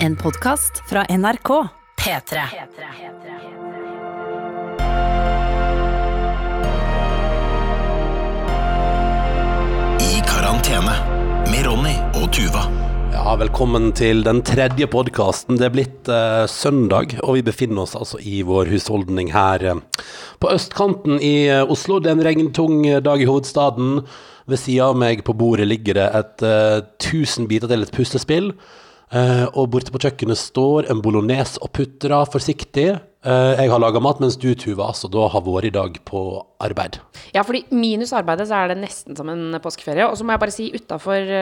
En podkast fra NRK. P3. I karantene med Ronny og Tuva. Ja, velkommen til den tredje podkasten. Det er blitt eh, søndag, og vi befinner oss altså i vår husholdning her eh, på østkanten i eh, Oslo. Det er en regntung eh, dag i hovedstaden. Ved sida av meg på bordet ligger det et eh, tusen biter til et puslespill. Eh, og borte på kjøkkenet står en bolognese og putter av forsiktig. Eh, jeg har laga mat, mens du, Tuva, altså da har vært i dag på arbeid. Ja, fordi minus arbeidet så er det nesten som en påskeferie. Og så må jeg bare si, utafor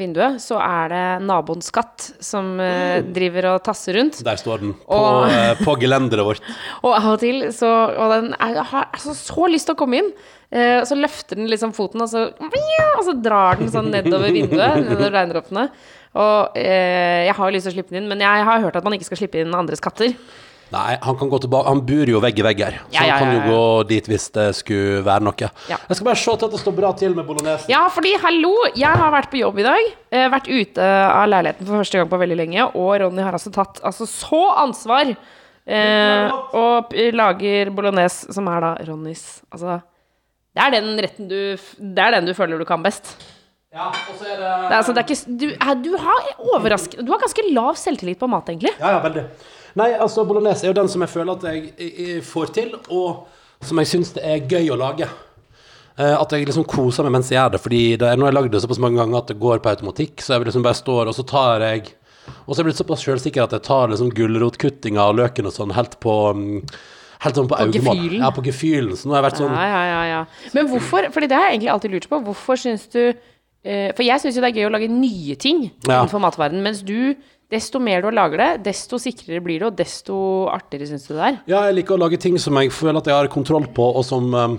vinduet så er det naboens katt som eh, driver og tasser rundt. Der står den, på, Og- eh, på gelenderet vårt. Og av og til så Og den er, har altså så lyst til å komme inn. Eh, så løfter den liksom foten, og så, og så drar den sånn nedover vinduet, nedover regndråpene. Og eh, jeg har jo lyst til å slippe den inn, men jeg har hørt at man ikke skal slippe inn andres katter. Nei, han kan gå tilbake Han bor jo vegg i vegg her, så Ja, ja, han kan jo ja, ja. gå dit hvis det skulle være noe. Ja. Jeg skal bare se til at det står bra til med bolognesen. Ja, fordi hallo, jeg har vært på jobb i dag. Eh, vært ute av leiligheten for første gang på veldig lenge. Og Ronny har altså tatt altså, så ansvar. Eh, og lager bolognese, som er da Ronnys Altså, det er den retten du Det er den du føler du kan best. Ja, og så er det Det er, altså, det er ikke, du, er, du har overraskende Du har ganske lav selvtillit på mat, egentlig. Ja, ja, veldig. Nei, altså, bolognese er jo den som jeg føler at jeg, jeg, jeg får til, og som jeg syns det er gøy å lage. Eh, at jeg liksom koser meg mens jeg gjør det, fordi det er, nå har jeg lagd det såpass mange ganger at det går på automatikk, så jeg liksom bare står, og så tar jeg Og så er jeg blitt såpass sjølsikker at jeg tar liksom gulrotkuttinga og løken og sånn helt på mm, Helt sånn på, På gefühlen. Ja, på gefühlen. Så nå har jeg vært sånn Ja, ja, ja, ja. Men hvorfor Fordi det har jeg egentlig alltid lurt på. Hvorfor syns du eh, For jeg syns jo det er gøy å lage nye ting Ja. innenfor matverdenen, mens du Desto mer du lager det, desto sikrere blir det, og desto artigere syns du det er. Ja, jeg liker å lage ting som jeg føler at jeg har kontroll på, og som um,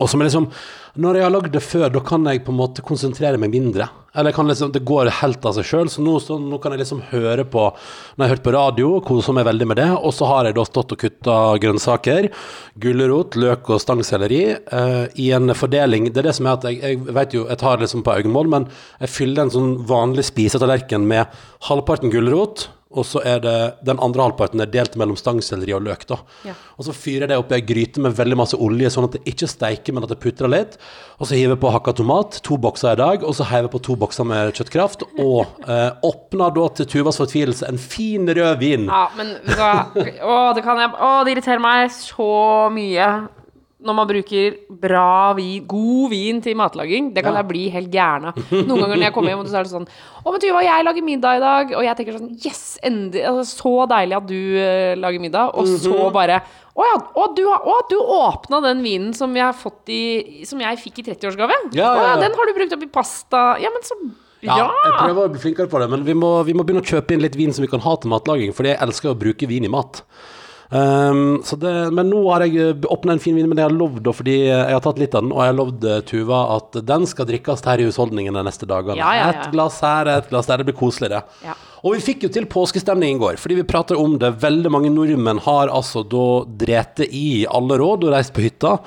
Og som er liksom Når jeg har lagd det før, da kan jeg på en måte konsentrere meg mindre. Eller liksom, det går helt av seg sjøl. Så så nå kan jeg liksom høre på Når jeg har hørt på radio, koser meg veldig med det. Og så har jeg da stått og kutta grønnsaker. Gulrot, løk og stangselleri eh, i en fordeling. Det er det som er at jeg, jeg vet jo, jeg tar liksom på øyemål, men jeg fyller en sånn vanlig spisetallerken med halvparten gulrot. Og så er det den andre halvparten er delt mellom stangselleri og løk. da. Ja. Og så fyrer jeg det opp i ei gryte med veldig masse olje, sånn at det ikke steiker, men at det putrer litt. Og så hiver jeg på hakka tomat, to bokser i dag, og så heiver jeg på to bokser med kjøttkraft. Og eh, åpner da til Tuvas fortvilelse en fin rød vin. Ja, men da, Å, det kan jeg Å, det irriterer meg så mye når man bruker bra vin, god vin til matlaging. Det kan Ja. jeg bli helt gæren av. Noen ganger når jeg kommer hjem, og så er det sånn Å, men Tuva, jeg lager middag i dag. Og jeg tenker sånn Yes! Endelig. Altså, så deilig at du uh, lager middag. Og Mhm. så bare Å ja, å, du, har- å, du åpna den vinen som jeg, har fått i, som jeg fikk i 30-årsgave? Ja, ja, ja. Den har du brukt opp i pasta. Ja, men så Ja, jeg prøver å bli flinkere på det, men vi må, vi må begynne å kjøpe inn litt vin som vi kan ha til matlaging, for jeg elsker å bruke vin i mat. Um, så det, men nå har jeg åpna en fin vin, men jeg har lovd, fordi jeg har tatt litt av den, og jeg har lovd eh, Tuva at den skal drikkes her i husholdningen de neste dagene. Ja, ja, ja. Et glass her, et glass der. Det blir koselig, det. Ja. Og vi fikk jo til påskestemning i går, fordi vi prater om det. Veldig mange nordmenn har altså da drete i alle råd og reist på hytta.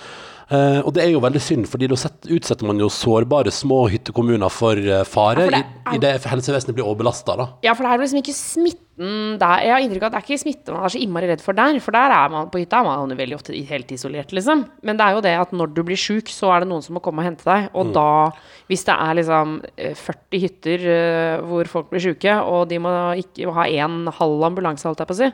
Eh, og det er jo veldig synd, fordi da utsetter man jo sårbare små hyttekommuner for uh, fare Ja, for det i, i det helsevesenet blir overbelasta, da. Ja, for det er liksom ikke smitten der. Jeg har inntrykk av at det er ikke smitte man er så innmari redd for der. For der er man på hytta er man jo veldig ofte helt isolert, liksom. Men det er jo det at når du blir sjuk, så er det noen som må komme og hente deg. Og da, hvis det er liksom eh, 40 hytter uh, hvor folk blir sjuke, og de må ikke ha en halv ambulanse, holdt jeg på å si,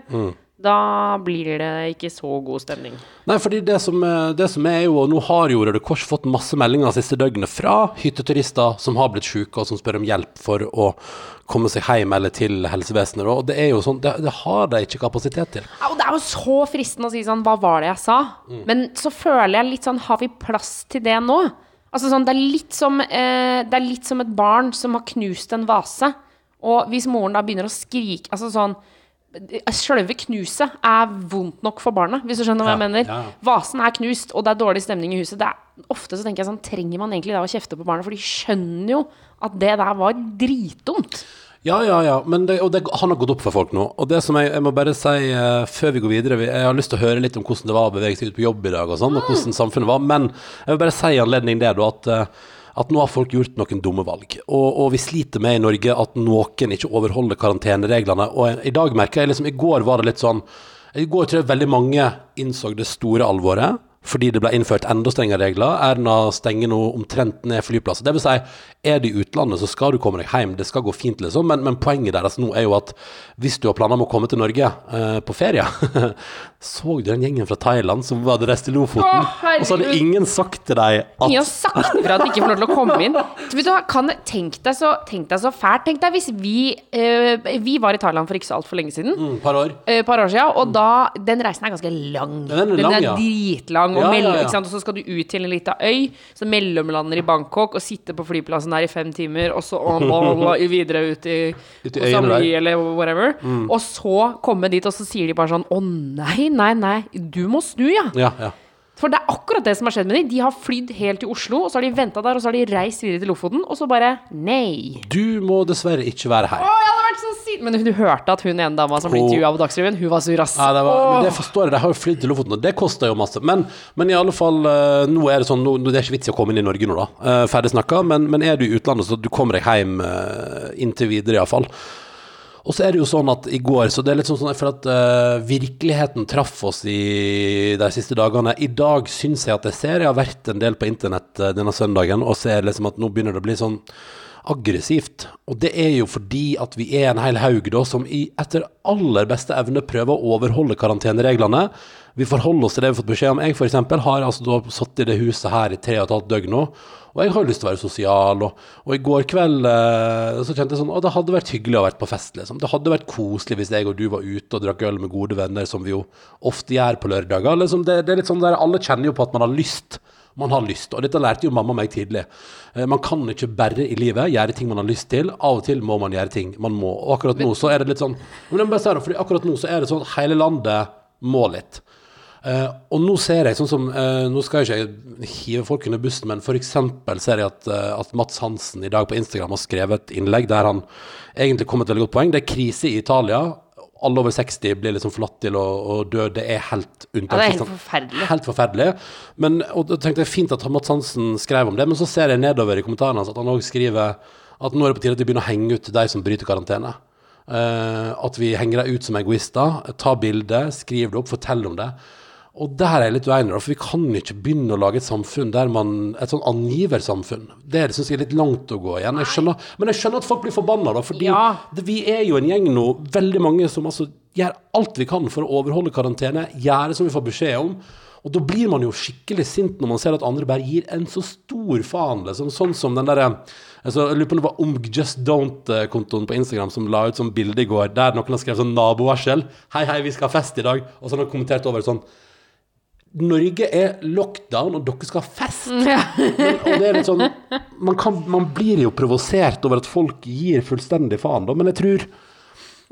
da blir det ikke så god stemning. Nei, fordi det som, eh, det som er jo, og nå har jo Røde Kors fått masse meldinger de siste døgnet fra hytteturister som har blitt syke, og som spør om hjelp for å komme seg hjem eller til helsevesenet. Og det er jo sånn, det, det har de ikke kapasitet til. Ja, og det er jo så fristende å si sånn Hva var det jeg sa? Men så føler jeg litt sånn Har vi plass til det nå? Altså sånn, det er litt som eh, Det er litt som et barn som har knust en vase. Og hvis moren da begynner å skrike Altså sånn Selve knuset er vondt nok for barnet, hvis du skjønner hva jeg mener. ja, ja. Vasen er knust, og det er dårlig stemning i huset. Det er, ofte så tenker jeg sånn Trenger man egentlig da å kjefte på barna? For de skjønner jo at det der var dritdumt. Ja, ja, ja, men det, og det, han har gått opp for folk nå. Og det som jeg, jeg må bare si uh, før vi går videre Jeg har lyst til å høre litt om hvordan det var å bevege seg ut på jobb i dag, og sånn, og hvordan samfunnet var. Men jeg vil bare si i anledning det, da, at, eh, at nå har folk gjort noen dumme valg. Og, og vi sliter med i Norge at noen ikke overholder karantenereglene. Og i dag merker jeg liksom I går var det litt sånn I går tror jeg veldig mange innså det store alvoret fordi det ble innført enda strengere regler. Erna stenger nå omtrent ned flyplasser. Det vil si, er du i utlandet, så skal du komme deg hjem. Det skal gå fint, liksom. Men, men poenget deres nå er jo at hvis du har planer om å komme til Norge eh, på ferie Så du den gjengen fra Thailand som hadde reist til Lofoten? Åh, og så hadde ingen sagt til deg at Ingen har sagt ifra at de ikke får lov til å komme inn. Så du kan, tenk, deg så, tenk deg så fælt. Tenk deg hvis vi eh, Vi var i Thailand for ikke så altfor lenge siden. mm, par år eh, par år siden, og da Den reisen er ganske lang. Den er lang, ja. dritlang. Og, Ja, ja, mellom, ja. Sant? og så skal du ut til en lita øy, så mellomlander i Bangkok og sitte på flyplassen der i fem timer, og så on, on, on, videre ut i, Ut i Samui. Mm. eller whatever. Og så komme dit, og så sier de bare sånn Å nei, nei, nei, du må snu, ja. Ja, ja. For det er akkurat det som har skjedd med dem. De har flydd helt til Oslo, og så har de venta der, og så har de reist videre til Lofoten, og så bare Nei. Du må dessverre ikke være her. Å, jeg hadde vært så sint! Men du hørte at hun ene dama som ble intervjua på Dagsrevyen, hun var sur, ass. Ja, det, var, det forstår jeg, de har jo flydd til Lofoten, og det koster jo masse. Men, men i alle fall, eh, nå er det sånn, nå, det er ikke vits i å komme inn i Norge nå, da. Uh, ferdig snakka. Men, men er du i utlandet, så du kommer deg hjem uh, inntil videre, iallfall. Og så er det jo sånn at i går Så det er litt sånn, sånn jeg at uh, virkeligheten traff oss i de siste dagene. I dag syns jeg at jeg ser Jeg har vært en del på internett uh, denne søndagen og ser liksom at nå begynner det å bli sånn aggressivt. Og det er jo fordi at vi er en hel haug da som i, etter aller beste evne prøver å overholde karantenereglene. Vi forholder oss til det vi har fått beskjed om. Jeg for eksempel har altså da sittet i det huset her i tre og et halvt døgn nå. Og jeg har jo lyst til å være sosial. Og, og i går kveld eh, så kjente jeg sånn Å, det hadde vært hyggelig å vært på fest, liksom. Det hadde vært koselig hvis jeg og du var ute og drakk øl med gode venner, som vi jo ofte gjør på lørdager. Liksom, det, det er litt sånn der alle kjenner jo på at man har lyst. Man har lyst, og dette lærte jo mamma meg tidlig. Eh, Man kan ikke bare i livet gjøre ting man har lyst til. Av og til må man gjøre ting man må. Og akkurat nå så er det litt sånn Men jeg må bare si det, fordi akkurat nå så er det sånn at hele landet må litt. Eh, og nå ser jeg sånn som uh, Nå skal jeg ikke hive folk under bussen, men f.eks. ser jeg at, uh, at Mats Hansen i dag på Instagram har skrevet et innlegg der han egentlig kom et veldig godt poeng. Det er krise i Italia. Alle over 60 blir liksom forlatt til å, å dø. Det er helt Ja, det er helt forferdelig. Helt forferdelig. Men, og da tenkte jeg fint at Mats Hansen skrev om det, men så ser jeg nedover i kommentarene hans at han òg skriver at nå er det på tide at vi begynner å henge ut de som bryter karantene. At vi henger dem ut som egoister. Ta bilde, skriv det opp, fortell om det. Og der er jeg litt uenig, for vi kan ikke begynne å lage et samfunn der man Et sånn angiversamfunn. Det syns jeg er litt langt å gå igjen. Jeg skjønner, men jeg skjønner at folk blir forbanna, da, fordi Ja. det, vi er jo en gjeng nå, veldig mange som altså gjør alt vi kan for å overholde karantene, gjøre som vi får beskjed om. Og da blir man jo skikkelig sint når man ser at andre bare gir en så stor faen, liksom. Sånn som den derre altså, Jeg lurer på om det var Omg Just Don't-kontoen på Instagram som la ut sånn bilde i går der noen har skrevet sånn nabovarsel. Hei, hei, vi skal ha fest i dag. Og så har de kommentert over sånn Norge er lockdown, og dere skal ha fest. Men, og det er litt sånn man, kan, man blir jo provosert over at folk gir fullstendig faen, da. Men jeg tror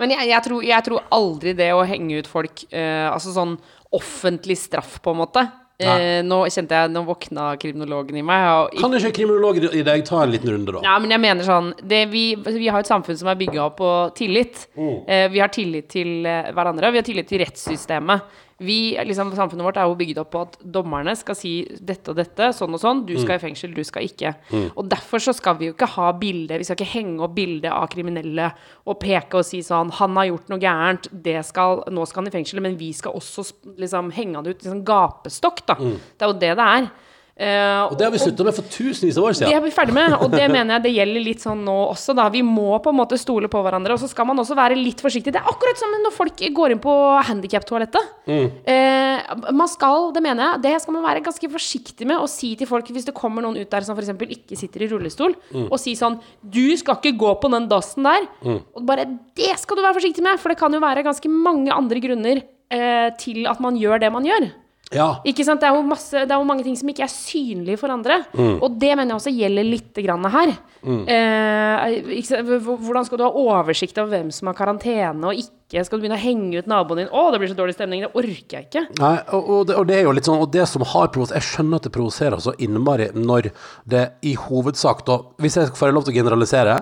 Men jeg, jeg, tror, jeg tror aldri det å henge ut folk eh, Altså sånn offentlig straff, på en måte. Eh, nå kjente jeg Nå våkna kriminologen i meg. Og Kan ikke kriminologen i deg ta en liten runde, da? Ja, men jeg mener sånn det, vi, vi har et samfunn som er bygga på tillit. Eh, vi har tillit til eh, hverandre. Vi har tillit til rettssystemet. Vi, liksom, samfunnet vårt er jo bygd opp på at dommerne skal si dette og dette, sånn og sånn. Du skal i fengsel, du skal ikke. Og derfor så skal vi jo ikke ha bilde Vi skal ikke henge opp bilde av kriminelle og peke og si sånn Han har gjort noe gærent, det skal, nå skal han i fengsel. Men vi skal også liksom henge han ut sånn gapestokk, da. Det er jo det det er. Eh, Og det har vi slutta med for tusenvis av år det siden. er vi ferdig med, og det mener jeg det gjelder litt sånn nå også, da. Vi må på en måte stole på hverandre, og så skal man også være litt forsiktig. Det er akkurat som når folk går inn på handikaptoalettet. Eh, man skal, det mener jeg, det skal man være ganske forsiktig med å si til folk hvis det kommer noen ut der som f.eks. ikke sitter i rullestol, og si sånn Du skal ikke gå på den dassen der. Og bare Det skal du være forsiktig med, for det kan jo være ganske mange andre grunner uh, til at man gjør det man gjør. Ja. Ikke sant? Det er, jo masse, det er jo mange ting som ikke er synlige for andre. Mm. Og det mener jeg også gjelder litt grann her. Eh, ikke sant? H- Hvordan skal du ha oversikt over hvem som har karantene og ikke? Skal du begynne å henge ut naboen din? Å, det blir så dårlig stemning. Det orker jeg ikke. Nei, og, og, det, og det er jo litt sånn Og det som har provosert Jeg skjønner at det provoserer så innmari når det i hovedsak da Hvis jeg får lov til å generalisere,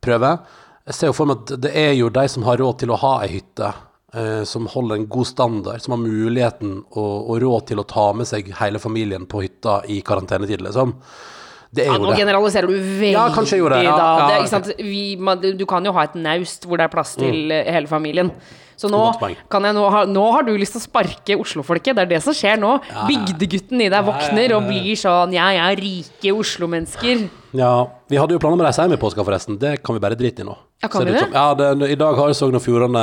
prøve Jeg ser jo for meg at det er jo de som har råd til å ha ei hytte, eh, som holder en god standard, som har muligheten og, og råd til å ta med seg hele familien på hytta i karantenetid, liksom. Det er Ja, jo nå det. generaliserer du veldig, Ja, kanskje jeg gjorde det. Ja, da. ja, det, ikke sant? Vi, man, du kan jo ha et naust hvor det er plass til mm. hele familien. Så nå, kan jeg, nå, ha, nå har du lyst til å sparke Oslo-folket. Det er det som skjer nå. Bygdegutten i deg våkner og blir sånn jeg er rike Oslo-mennesker. Ja, vi hadde jo planer om å reise hjem i påska, forresten. Det kan vi bare drite i nå. Ja, kan vi det? som. Ja, det, I dag har Sogn og Fjordane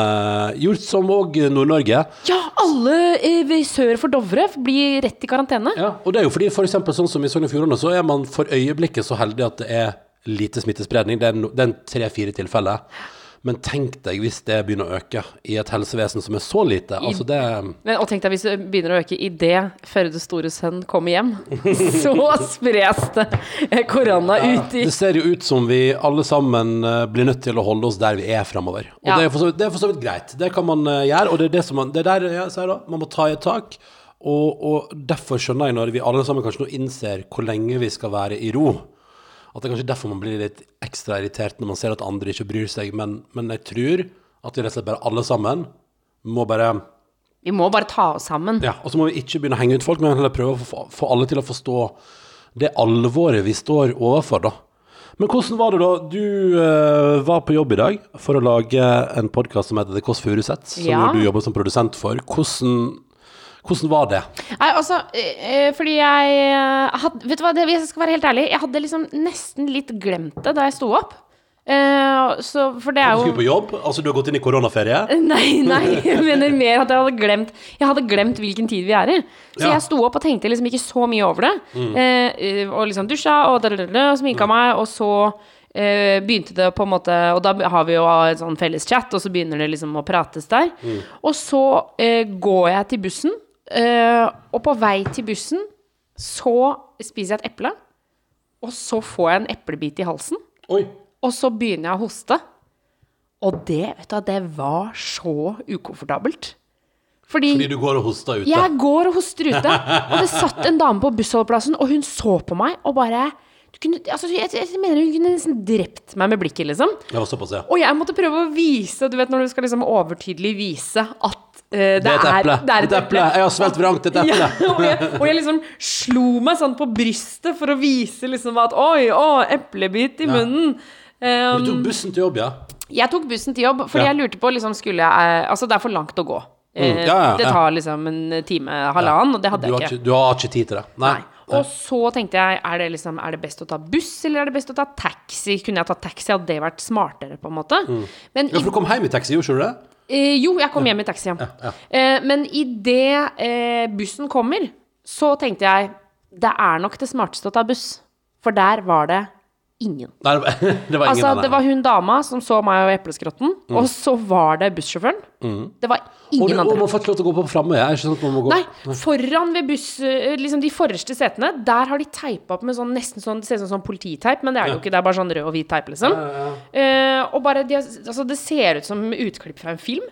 gjort som òg Nord-Norge. Ja, alle sør for Dovre blir rett i karantene. Ja, og det er jo fordi for eksempel sånn som i Sogn og Fjordane, så er man for øyeblikket så heldig at det er lite smittespredning. Det er, no, det er tre-fire tilfeller. Men tenk deg hvis det begynner å øke i et helsevesen som er så lite. Altså det Men, og tenk deg hvis det begynner å øke idet Førdes store sønn kommer hjem. Så spres det korona ut i Det ser jo ut som vi alle sammen eh, blir nødt til å holde oss der vi er framover. Og Ja. det, er vidt- det er for så vidt greit. Det kan man eh, gjøre, og det er det som man Det er der jeg sier da, man må ta i et tak. Og, og derfor skjønner jeg når vi alle sammen kanskje nå innser hvor lenge vi skal være i ro. At det er kanskje derfor man blir litt ekstra irritert når man ser at andre ikke bryr seg. Men, men jeg tror at vi rett og slett bare alle sammen må bare Vi må bare ta oss sammen. ja, og så må vi ikke begynne å henge ut folk, men heller prøve å få, få alle til å forstå det alvoret vi står overfor, da. Men hvordan var det da? Du uh, var på jobb i dag for å lage en podkast som heter The Kåss Furuseth, som Ja. du jobber som produsent for. Hvordan, hvordan var det? Nei, altså, eh, fordi jeg eh, hadde, Vet du hva, det, jeg skal være helt ærlig, jeg hadde liksom nesten litt glemt det da jeg sto opp. Eh, så, for det Du er skulle på jobb, altså du har gått inn i koronaferie. Nei, nei, jeg mener mer at jeg hadde glemt Jeg hadde glemt hvilken tid vi er i. Så Ja. jeg sto opp og tenkte liksom ikke så mye over det. Mm. eh, og liksom dusja og, sminka meg, og så eh, begynte det på en måte Og da har vi jo en sånn felles chat, og så begynner det liksom å prates der. Og så eh, går jeg til bussen, eh, og på vei til bussen så spiser jeg et eple, og så får jeg en eplebit i halsen. Oi. Og så begynner jeg å hoste. Og det, vet du, det var så ukomfortabelt. Fordi, Fordi du går og hoster ute. jeg går og hoster ute, og det satt en dame på bussholdeplassen, og hun så på meg og bare du kunne, altså, jeg, jeg mener hun kunne nesten drept meg med blikket, liksom. Jeg såpass, ja. Og jeg måtte prøve å vise, du vet når du skal liksom overtydelig vise at det, Det er et eple. det er et eple. Jeg har svelget vrangt et eple. Ja, og, jeg, og jeg liksom slo meg sånn på brystet for å vise liksom at Oi, å, eplebit i Ja. munnen. Um, Du tok bussen til jobb, ja? jeg tok bussen til jobb fordi Ja. jeg lurte på liksom skulle jeg Altså, det er for langt å gå. Eh, Mm, det tar liksom en time, halvannen, og det hadde jeg ikke, du har ikke tid til det? Nei. Nei. Og så tenkte jeg, er det liksom Er det best å ta buss, eller er det best å ta taxi? Kunne jeg tatt taxi, hadde det vært smartere, på en måte. Men Mm. Ja, for du kom hjem i taxi, gjorde du det? Eh, jo, jeg kom hjem i taxi, ja. ja. Eh, men idet eh, bussen kommer, så tenkte jeg det er nok det smarteste å ta buss. For der var det ingen. Nei, det var, det var ingen Altså, det var hun dama som så meg og epleskrotten, og så var det bussjåføren. Det var ingen og andre. man får ikke lov til å gå på framme. Nei, foran ved buss eh, Liksom de forreste setene, der har de teipa opp med sånn nesten sånn Det ser ut som sånn polititeip, men det er det jo ikke. Det er bare sånn rød og hvit teip, liksom. Eh, og bare de, Altså, det ser ut som utklipp fra en film.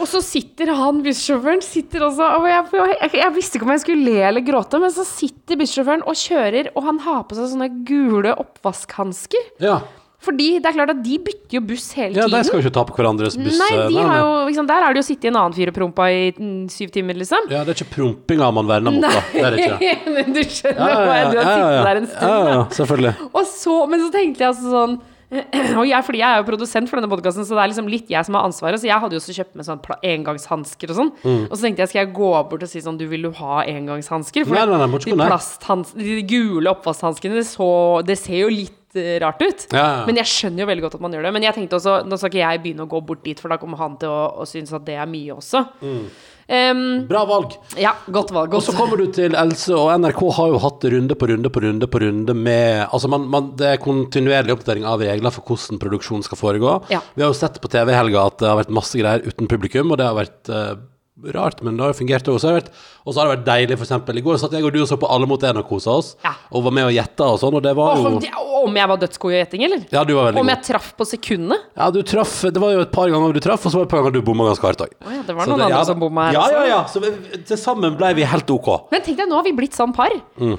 Og så sitter han bussjåføren sitter også Og jeg, jeg, jeg visste ikke om jeg skulle le eller gråte, men så sitter bussjåføren og kjører, og han har på seg sånne gule oppvaskhansker. Ja. Fordi det er klart at de bytter jo buss hele tiden. ja, de skal jo ikke ta på hverandres buss. Nei, de nei, har nei. jo, liksom, der har de jo sittet i en annen fyr og prompa i mm, syv timer, liksom. Ja, det er ikke prompinga man verner mot, da. Det er det ikke. men du skjønner Ja, ja, jeg Du har ja, ja, sittet der en stund, Ja, ja, da. selvfølgelig. Og så, men så tenkte jeg altså sånn og jeg, fordi jeg er jo produsent for denne podkasten, så det er liksom litt jeg som har ansvaret. Så jeg hadde jo også kjøpt med sånn engangshansker og sånn. Mm. Og så tenkte jeg, skal jeg gå bort og si sånn Du, vil du ha engangshansker? For Nei, nei, nei, de de gule oppvaskhanskene, det, det ser jo litt eh, rart ut. Ja, ja. Men jeg skjønner jo veldig godt at man gjør det. Men jeg tenkte også, nå skal ikke jeg begynne å gå bort dit, for da kommer han til å, å synes at det er mye også. Mm. Um, Bra valg. ja, godt valg. Og så kommer du til Else, og NRK har jo hatt runde på runde på runde på runde med Altså, man, man, det er kontinuerlig oppdatering av regler for hvordan produksjon skal foregå. Ja. Vi har jo sett på TV i helga at det har vært masse greier uten publikum, og det har vært eh, rart, men det har jo fungert også. har det vært- Og så har det vært deilig, for eksempel. I går satt jeg og du og så på Alle mot én og kosa oss, Ja. og var med og gjetta og sånn, og det var jo om jeg var dødsgod i gjetting, eller? Ja, du var veldig Om god. jeg traff på sekundene? Ja, du traff Det var jo et par ganger du traff, og så var det et par ganger du bomma ganske hardt òg. Oh, ja, det var noen andre som bomma her Ja, ja, ja. Så vi- til sammen ble vi helt OK. Men tenk deg, nå har vi blitt sånn par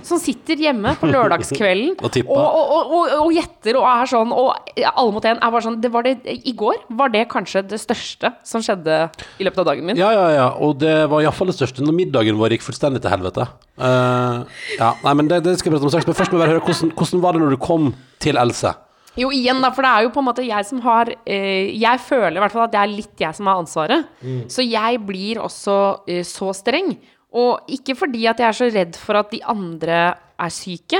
som sitter hjemme på lørdagskvelden Og og, og, og, og, og gjetter og er sånn Og alle mot én er bare sånn det var det, I går var det kanskje det største som skjedde i løpet av dagen min. Ja, ja, ja. Og det var iallfall det største når middagen vår gikk fullstendig til helvete. Uh, ja, nei, men det, det skal vi prate om straks. Men først må vi bare høre hvordan, hvordan var det når du kom til Else? Jo, igjen da, for det er jo på en måte jeg som har eh, Jeg føler i hvert fall at det er litt jeg som har ansvaret. Så jeg blir også eh, så streng. Og ikke fordi at jeg er så redd for at de andre er syke,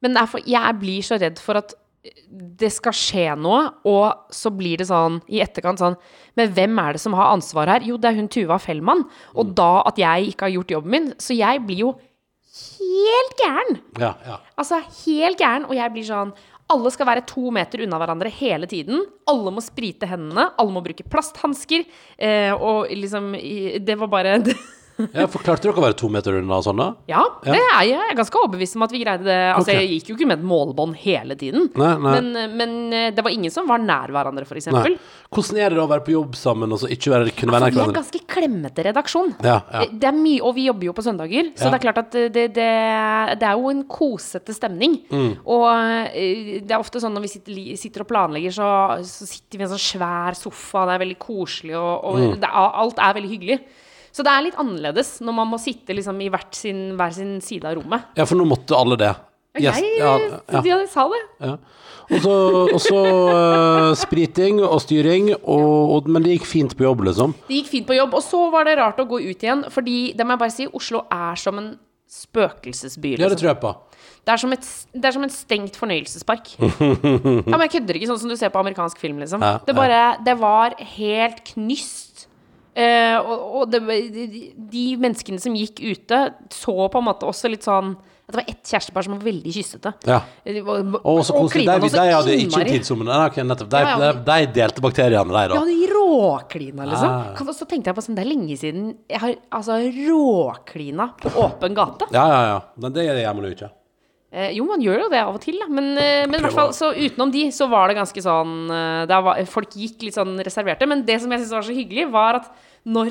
men det er for, jeg blir så redd for at det skal skje noe, og så blir det sånn i etterkant sånn Men hvem er det som har ansvaret her? Jo, det er hun Tuva Fellmann. Og da at jeg ikke har gjort jobben min. Så jeg blir jo helt gæren. Ja, ja. Altså helt gæren, og jeg blir sånn alle skal være to meter unna hverandre hele tiden. Alle må sprite hendene. Alle må bruke plasthansker. Eh, og liksom Det var bare ja Forklarte dere å være to meter unna og sånn, da? Ja, det er jeg. Jeg er ganske overbevist om at vi greide det. Altså, okay. Jeg gikk jo ikke med et målbånd hele tiden. Nei, nei. Men, men eh, det var ingen som var nær hverandre, f.eks. Hvordan er det da å være på jobb sammen og så ikke være, kunne være nær Altså, vi er hverandre? ganske klemmete redaksjon. Ja, ja. Eh, Det er mye, og vi jobber jo på søndager, så Ja. det er klart at det, det, det er jo en kosete stemning. Mm. Og eh, det er ofte sånn når vi sitter, sitter og planlegger, så, så sitter vi i en sånn svær sofa, det er veldig koselig, og, og Mm. det alt er veldig hyggelig. Så det er litt annerledes når man må sitte liksom i sin, hver sin side av rommet. Ja, for nå måtte alle det. Yes, Jeg, ja, ja, de sa det. ja. Og så, eh, spriting og styring, og, og, men det gikk fint på jobb, liksom. Det gikk fint på jobb, og så var det rart å gå ut igjen, fordi det må jeg bare si, Oslo er som en spøkelsesby. Ja, det liksom. tror jeg på. Det er som, et, det er som en stengt fornøyelsespark. ja, men jeg kødder ikke, sånn som du ser på amerikansk film, liksom. Ja, det, bare, det var helt knyst. Eh, og og det, de, de menneskene som gikk ute, så på en måte også litt sånn det var ett kjærestepar som var veldig kyssete. Ja. Og, var- Og så koselig. De, de, hadde ikke tidssommeren. Nettopp. De, Ja, ja. de delte bakteriene, de, Ja, de råklina, liksom. Ah. Så tenkte jeg på sånn, det er lenge siden jeg har altså råklina på åpen gate. Ja, ja, ja. Men det gjør man jo ikke. Eh, jo, man gjør jo det av og til, da. Men, eh, men i hvert fall, så utenom de, så var det ganske sånn eh, var, Folk gikk litt sånn reserverte. Men det som jeg syntes var så hyggelig, var at når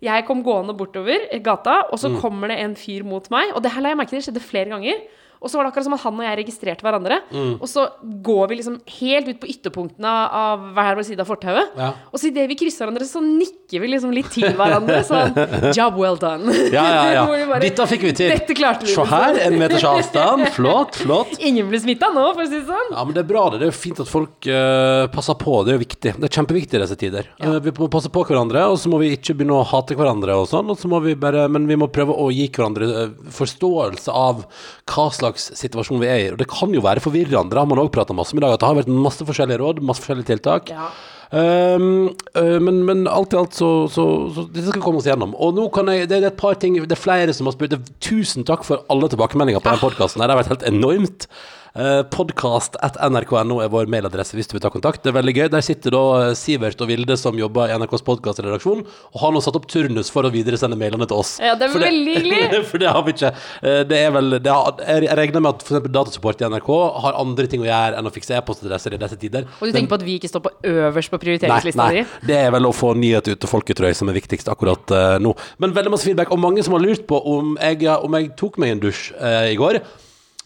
jeg kom gående bortover gata, og så Mm. kommer det en fyr mot meg Og det her la jeg merke til, skjedde flere ganger. Og så var det akkurat som at han og jeg registrerte hverandre. Mm. Og så går vi liksom helt ut på ytterpunktene av hver vår side av fortauet. Ja. Og så idet vi krysser hverandre, så nikker vi liksom litt til hverandre. Sånn Job well done. Ja, ja, ja. bare, Dette fikk vi til. Dette klarte vi. Se her, en meters avstand. Flott, flott. Ingen blir smitta nå, for å si det sånn. Ja, men det er bra det. Det er jo fint at folk uh, passer på. Det er jo viktig. Det er kjempeviktig i disse tider. Eh, vi må passe på hverandre, og så må vi ikke begynne å hate hverandre og sånn. Og så må vi bare, men vi må prøve å gi hverandre eh, forståelse av hva slags situasjon vi er i. Og det kan jo være forvirrende. Det har man òg prata masse om i dag. At det har vært masse forskjellige råd, masse forskjellige tiltak. Ja. Um, uh, men, men alt i alt så, så, så Dette skal komme oss gjennom. Og nå kan jeg Det er et par ting Det er flere som har spurt. Tusen takk for alle tilbakemeldinger på den podkasten. Det har vært helt enormt. Uh, Podkast at nrk.no er vår mailadresse hvis du vil ta kontakt. Det er veldig gøy. Der sitter da eh, Sivert og Vilde som jobber i NRKs podkastredaksjon, og har nå satt opp turnus for å videresende mailene til oss. Ja, det er For veldig hyggelig. for det har vi ikke. Eh, Det er vel det har, Jeg regner med at eksempel datasupport i NRK har andre ting å gjøre enn å fikse e-postadresser i disse tider. Og du tenker på at vi ikke står på øverst på prioriteringslista di? nei, det er vel å få nyhet ut til folketrøy som er viktigst akkurat nå. Men veldig masse feedback, og mange som har lurt på om jeg, om jeg tok meg en dusj eh, i går.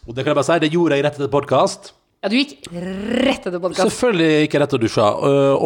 Og det kan jeg bare si, det gjorde jeg rett etter podkast. Ja, du gikk rett etter podkast. Selvfølgelig gikk jeg rett og dusja, og,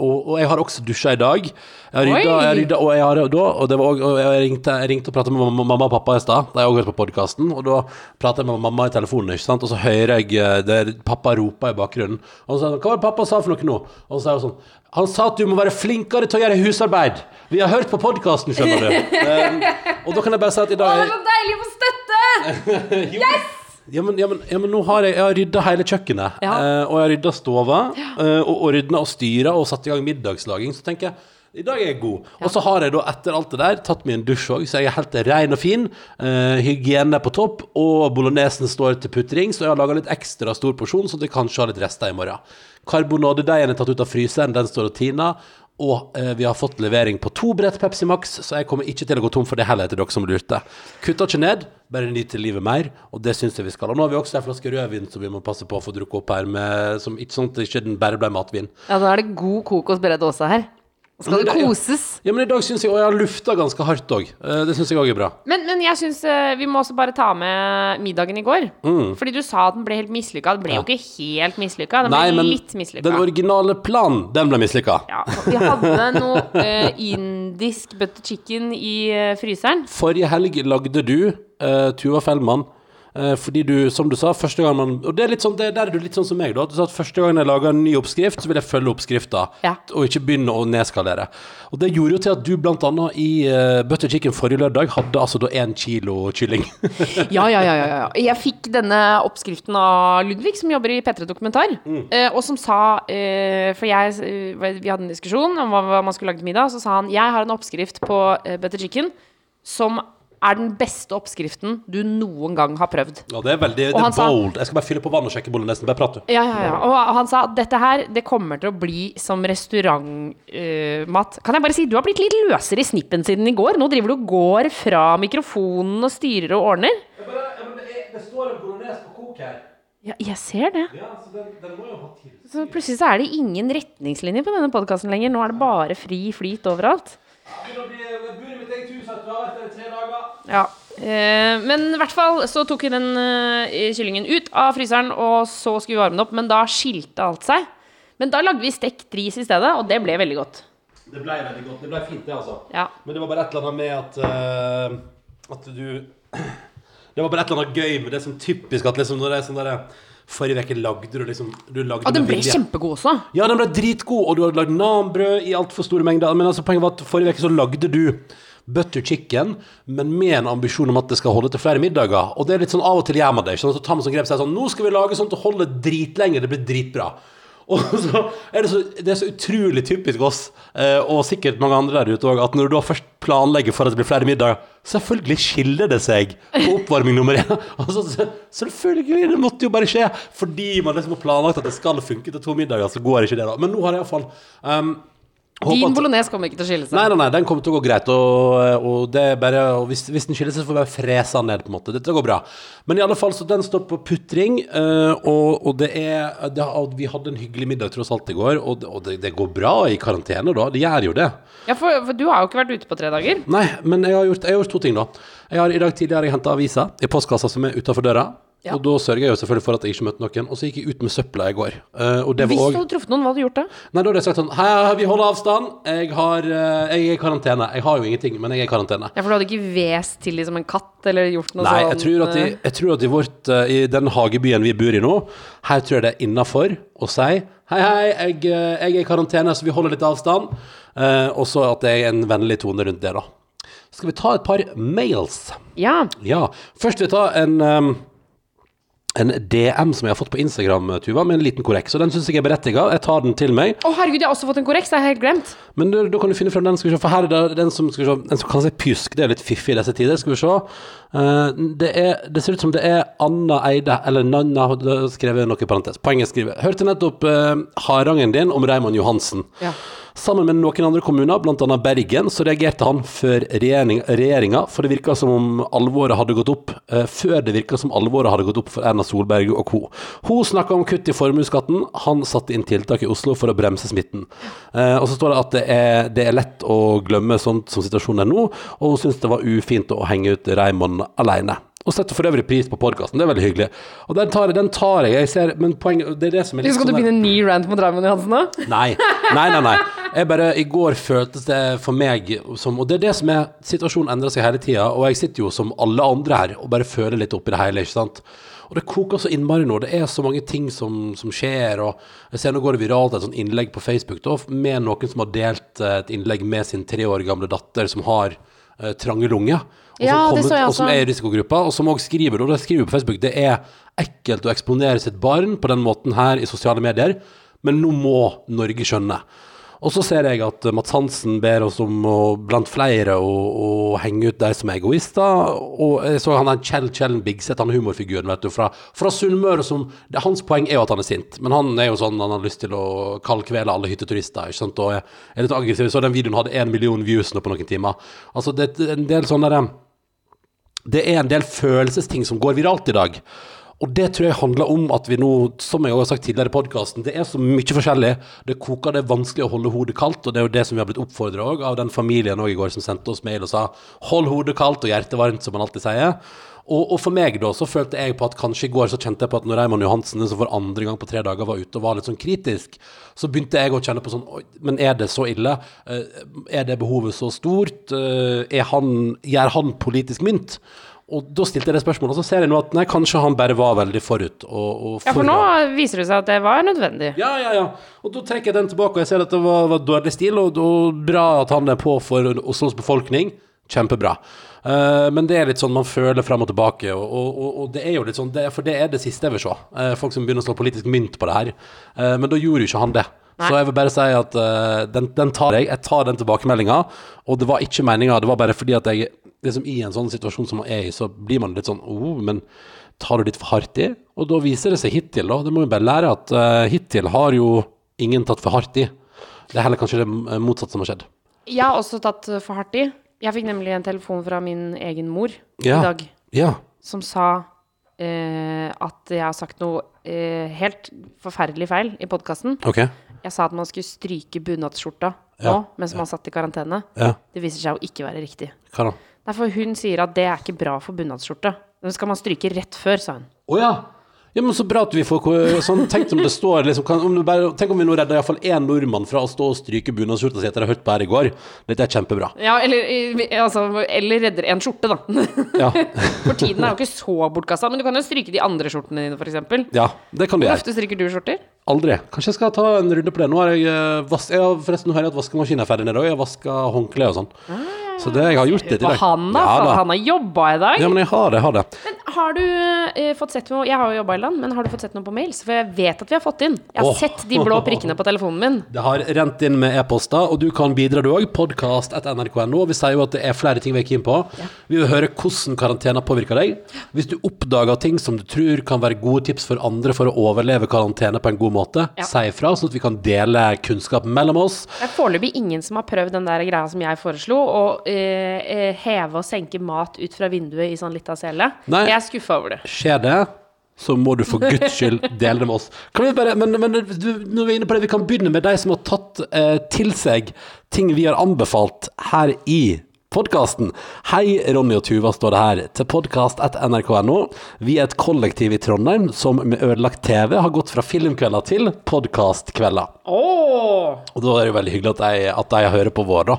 og, og jeg har også dusja i dag. Jeg rydda, jeg rydda og, jeg har, da, og, det var, og jeg, ringte, jeg ringte og pratet med mamma, og pappa i stad. De har også hørt på podkasten. Og da pratet jeg med mamma i telefonen, ikke sant? og så hører jeg der det, pappa roper i bakgrunnen. Og så 'Hva var det pappa sa for noe nå?' Og så sa hun sånn 'Han sa at du må være flinkere til å gjøre husarbeid'. Vi har hørt på podkasten, skjønner du. Um, og da kan jeg bare si at i dag Å, det er så deilig å få støtte! ja, men, ja, men, ja, men nå har jeg, jeg har rydda hele kjøkkenet, Ja. eh, og jeg har rydda stova, eh, og, og rydda og styra og satt i gang middagslaging. Så tenker jeg i dag er jeg god. Og så har jeg da etter alt det der tatt meg en dusj òg, så jeg er helt ren og fin. Eh, hygiene er på topp, og bolognesen står til putring, så jeg har laga litt ekstra stor porsjon, så det kanskje har litt rester i morgen. Karbonadedeigen er tatt ut av fryseren, den står og tiner. Og eh, vi har fått levering på to brett Pepsi Max, så jeg kommer ikke til å gå tom for det heller, til dere som lurte. Kutta ikke ned, bare nyter livet mer, og det syns jeg vi skal. Og nå har vi også en flaske rødvin som vi må passe på å få drukke opp her, med, som ikke sånn at den bare ble matvin. Ja, da er det god kokosbredd også her. Skal det ja. koses? Ja, men i dag syns jeg Og jeg har lufta ganske hardt òg. Det syns jeg òg er bra. Men, men jeg syns vi må også bare ta med middagen i går. Mm. Fordi du sa at den ble helt mislykka. Den ble jo ikke helt mislykka. Den Nei, ble litt mislykka. den originale planen, den ble mislykka. Ja, vi hadde noe uh, indisk butter chicken i eh, fryseren. Forrige helg lagde du, uh, Tuva Fellmann eh, fordi du, som du sa, første gang man Og det er litt sånn, det, der er du litt sånn som meg, da. Du sa at første gang jeg lager en ny oppskrift, så vil jeg følge oppskrifta, Ja. og ikke begynne å nedskalere. Og det gjorde jo til at du blant annet i uh, Butter Chicken forrige lørdag hadde altså da én kilo kylling. Ja, ja, ja, ja, ja. Jeg fikk denne oppskriften av Ludvig, som jobber i P3 Dokumentar, Mm. eh, og som sa uh, For jeg, eh, vi hadde en diskusjon om hva, man skulle lage til middag, så sa han jeg har en oppskrift på eh, butter chicken som er den beste oppskriften du noen gang har prøvd. Ja, det er veldig det er sa- bold. Jeg skal bare fylle på vann og sjekke bolognesen. Bare prat, du. Ja, ja, ja. Og han sa at dette her, det kommer til å bli som restaurantmat. kan jeg bare si, du har blitt litt løsere i snippen siden i går. Nå driver du og går fra mikrofonen og styrer og ordner. det, står en bolognese på kok her. Ja, jeg ser det. Ja, så den, den må jo ha til. Så plutselig så er det ingen retningslinjer på denne podkasten lenger. Nå er det bare fri flyt overalt. Ja. Eh, men i hvert fall så tok vi den eh, kyllingen ut av fryseren, og så skulle vi varme den opp. Men da skilte alt seg. Men da lagde vi stekt ris i stedet, og det ble veldig godt. Det ble veldig godt. Det ble fint, det, altså. Ja. Men det var bare et eller annet med at uh, At du Det var bare et eller annet gøy med det som typisk at liksom når det er sånn derre Forrige uke lagde du liksom Du lagde Og den ble vilje. kjempegod også. Ja, den ble dritgod, og du hadde lagd nanbrød i altfor store mengder. Men altså, poenget var at forrige uke så lagde du butter chicken, men med en ambisjon om at det skal holde til flere middager. Og det er litt sånn av og til gjør man det. Sånn. Så tar man sånn grep og sier sånn Nå skal vi lage sånn til å holde dritlenge, det blir dritbra. Og så er det, så, det er så utrolig typisk oss, eh, og sikkert mange andre der ute òg, at når du da først planlegger for at det blir flere middager, selvfølgelig skiller det seg på oppvarming nummer én. Altså, så- selvfølgelig, det måtte jo bare skje. Fordi man liksom har planlagt at det skal funke til to middager, så går ikke det, da. Men nå har jeg iallfall um, håper Din bolognese kommer ikke til å skille seg. Nei, nei, nei, den kommer til å gå greit. Og, og det er bare og hvis, hvis den skiller seg, så får vi bare frese den ned. på en måte Dette går bra. Men i alle fall, så den står på putring. eh, og, og det er det, Vi hadde en hyggelig middag tross alt i går, og, og det, det går bra i karantene, da. Det gjør jo det. Ja, for, for du har jo ikke vært ute på tre dager. Nei, men jeg har gjort, jeg har gjort to ting, da. Jeg har I dag tidlig har jeg henta avisa i postkassa som er utafor døra. Ja. Og da sørger jeg jo selvfølgelig for at jeg ikke møtte noen. Og så gikk jeg ut med søpla i går. Uh, og det Hvis du òg hadde truffet noen, hva hadde du gjort da? Nei, da hadde jeg sagt sånn Hei, vi holder avstand. Jeg, har, uh, jeg er i karantene. Jeg har jo ingenting, men jeg er i karantene. Ja, For du hadde ikke hvest til liksom en katt, eller gjort noe sånt? Nei, sånn jeg tror at i, eh, jeg tror at i, vårt, uh, i den hagebyen vi bor i nå, her tror jeg det er innafor å si Hei, hei, jeg, jeg er i karantene, så vi holder litt avstand. Og så at det er en vennlig tone rundt det, da. Skal vi ta et par mails? Ja. Ja. Først vil jeg ta en um, en DM som jeg har fått på Instagram, Tuva, med en liten korreks. Og den syns jeg er berettiga. Jeg tar den til meg. Å, herregud, jeg har også fått en korreks. Det har jeg helt glemt. Men da, kan du finne frem den, skal vi se. For her er det den som, skal vi se, den som kan si pjusk. Det er litt fiffig i disse tider. Skal vi se. Eh, det, er, det ser ut som det er Anna Eide, eller Nanna, skrevet noe i parentes. Poenget skriver. Hørte nettopp uh, harangen din om Raymond Johansen. Ja. Sammen med noen andre kommuner, bl.a. Bergen, så reagerte han før regjering, regjeringa, for det virka som om alvoret hadde gått opp, eh, før det virka som alvoret hadde gått opp for Erna Solberg og co. Hun snakka om kutt i formuesskatten, han satte inn tiltak i Oslo for å bremse smitten. Eh, og så står det at det er, det er lett å glemme sånt som situasjonen er nå, og hun syns det var ufint å henge ut Raymond alene. Og setter for øvrig pris på podkasten, det er veldig hyggelig. Og den tar, den tar jeg, jeg ser, men poenget det er det som er litt Skal du sånn begynne en ny rant mot Raymond Johansen nå? Nei, nei, nei, nei. Jeg bare, I går føltes det for meg som Og det er det som er Situasjonen endrer seg hele tida, og jeg sitter jo som alle andre her og bare føler litt oppi det hele, ikke sant. Og det koker så innmari nå. Det er så mange ting som, som skjer. og jeg ser Nå går det viralt et sånt innlegg på Facebook da, med noen som har delt eh, et innlegg med sin tre år gamle datter som har eh, trange lunger. Og som, Ja, kommet, og som er i risikogruppa, og som også skriver, og det skriver på Facebook det er ekkelt å eksponere sitt barn på den måten her i sosiale medier, men nå må Norge skjønne. Og så ser jeg at Mats Hansen ber oss om, å, blant flere, å, å henge ut de som er egoister. Og jeg så han der Kjell Kjellen Bigseth, han humorfiguren vet du, fra, fra Sunnmøre som det, Hans poeng er jo at han er sint, men han er jo sånn han har lyst til å kaldkvele alle hytteturister, ikke sant, og er, er litt aggressiv. Så den videoen hadde én million views nå på noen timer. Altså, det er en del sånne der, det er en del følelsesting som går viralt i dag. Og det tror jeg handler om at vi nå, som jeg har sagt tidligere i podkasten, det er så mye forskjellig. Det koker, det er vanskelig å holde hodet kaldt, og det er jo det som vi har blitt oppfordra av den familien i går som sendte oss mail og sa 'hold hodet kaldt og hjertet varmt', som man alltid sier. Og, og for meg da, så følte jeg på at kanskje i går så kjente jeg på at når Raymond Johansen som for andre gang på tre dager var ute og var litt sånn kritisk, så begynte jeg å kjenne på sånn men er det så ille? Eh, Er det behovet så stort? Eh, Er han, gjør han politisk mynt? Og da stilte jeg det spørsmålet, og så ser jeg nå at nei, kanskje han bare var veldig forut. Og, og Ja, for nå viser det seg at det var nødvendig. Ja, ja, ja. Og da trekker jeg den tilbake, og jeg ser at det var, var dårlig stil, og, og bra at han er på for Oslos befolkning. Kjempebra. Eh, men det er litt sånn man føler frem og tilbake, og, og, og, det er jo litt sånn, det, for det er det siste jeg vil se. Uh, folk som begynner å slå politisk mynt på det her. Uh, men da gjorde jo ikke han det. Så jeg vil bare si at den, den tar jeg. Jeg tar den tilbakemeldinga, og det var ikke meninga. Det var bare fordi at jeg liksom i en sånn situasjon som man er i, så blir man litt sånn oh, men tar du litt for hardt i? Og da viser det seg hittil, da. Det må vi bare lære at hittil har jo ingen tatt for hardt i. Det er heller kanskje det motsatte som har skjedd. Jeg har også tatt for hardt i. Jeg fikk nemlig en telefon fra min egen mor Ja. i dag Ja. som sa eh, at jeg har sagt noe eh, helt forferdelig feil i podkasten. Okay. Jeg sa at man skulle stryke bunadsskjorta Ja. nå mens man satt i karantene. Ja. Det viser seg å ikke være riktig. Hva da? Derfor hun sier at det er ikke bra for bunadsskjorte. Den skal man stryke rett før, sa hun. Å ja. Men Så bra at vi får sånn, Tenk om det står liksom, kan, om du bare, Tenk om vi nå redder iallfall én nordmann fra å stå og stryke bunadsskjorta si etter å ha hørt på her i går. Dette er kjempebra. Ja, eller, altså, eller redder en skjorte, da. Ja, For tiden er jo ikke så bortkasta. Men du kan jo stryke de andre skjortene dine, f.eks. ja det kan du gjøre. Hvor ofte stryker du skjorter? Aldri. Kanskje jeg skal ta en runde på det. Nå har jeg, eh, vas jeg har, Forresten, nå har jeg at vaskemaskinen er ferdig nede òg. Jeg har vaska håndkle og sånn. Så det jeg har gjort det til deg. han da? Ja, da. han har jobba i dag. Ja, men jeg har det. Jeg har det. Men Har du eh, fått sett noe Jeg har jo jobba i land, men har du fått sett noe på mails? For jeg vet at vi har fått inn. Jeg har oh. sett de blå prikkene på telefonen min. Det har rent inn med e-poster, og du kan bidra du òg. Podkast etter nrk.no. Vi sier jo at det er flere ting vi er keen på. Vi vil høre hvordan karantene påvirker deg. Hvis du oppdager ting som du tror kan være gode tips for andre for å overleve karantene på en god måte, Ja. si ifra, sånn at vi kan dele kunnskap mellom oss. Det er foreløpig ingen som har prøvd den der greia som jeg foreslo, eh, heve og senke mat ut fra vinduet i sånn lita sele. Nei. Jeg er skuffa over det. Skjer det, så må du for guds skyld dele det med oss. Kan vi bare, men, men du, når vi er inne på det, vi kan begynne med de som har tatt eh, til seg ting vi har anbefalt her i podkasten. Hei, Ronny og Tuva står det her, til podkast.nrk.no. Vi er et kollektiv i Trondheim som med ødelagt TV har gått fra filmkvelder til podkastkvelder. Oh. Og da er det jo veldig hyggelig at de, at de hører på vår, da.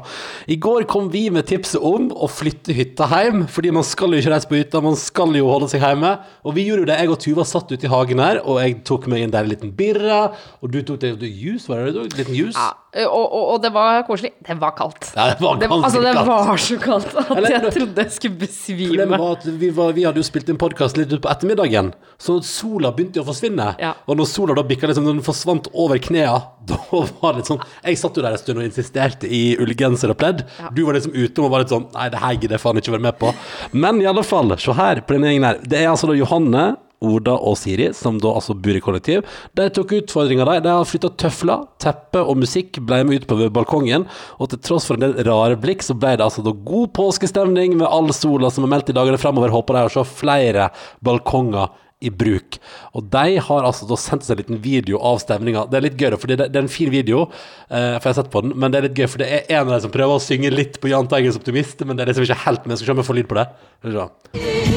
I går kom vi med tipset om å flytte hytta hjem, fordi man skal jo ikke reise på hytta, man skal jo holde seg hjemme. Og vi gjorde jo det. Jeg og Tuva satt ute i hagen her, og jeg tok meg en deilig liten birra, og du tok deg juice, var det det du tok? Liten juice? Ja, og, og, og det var koselig. Det var kaldt. Ja, det var Det, altså, det kaldt. var så kaldt at Eller- jeg trodde jeg skulle besvime. Problemet var at vi, var, vi hadde jo spilt inn podkast litt utpå ettermiddagen, så sola begynte å forsvinne. Ja. Og når sola da bikka liksom, når den forsvant over knærne, da var det litt sånn Jeg satt jo der en stund og insisterte i ullgenser og pledd. Du var liksom ute og var litt sånn Nei, det her gidder jeg faen ikke være med på. Men i alle fall, se her på denne gjengen her. Det er altså da Johanne. Oda og Siri, som da altså bor i kollektiv, de tok utfordringa de. De har flytta tøfler, teppe og musikk ble med ut på balkongen. Og til tross for en del rare blikk, så ble det altså da god påskestemning med all sola som er meldt i dagene fremover. Håper de å se flere balkonger i bruk. Og de har altså da sendt oss en liten video av stemninga. Det er litt gøy, for det, er en fin video, eh, for jeg har sett på den, men det er litt gøy, for det er en av de som prøver å synge litt på Jahn Teigens optimist, men det er liksom ikke helt med. Skal se om jeg får lyd på det. Skal vi.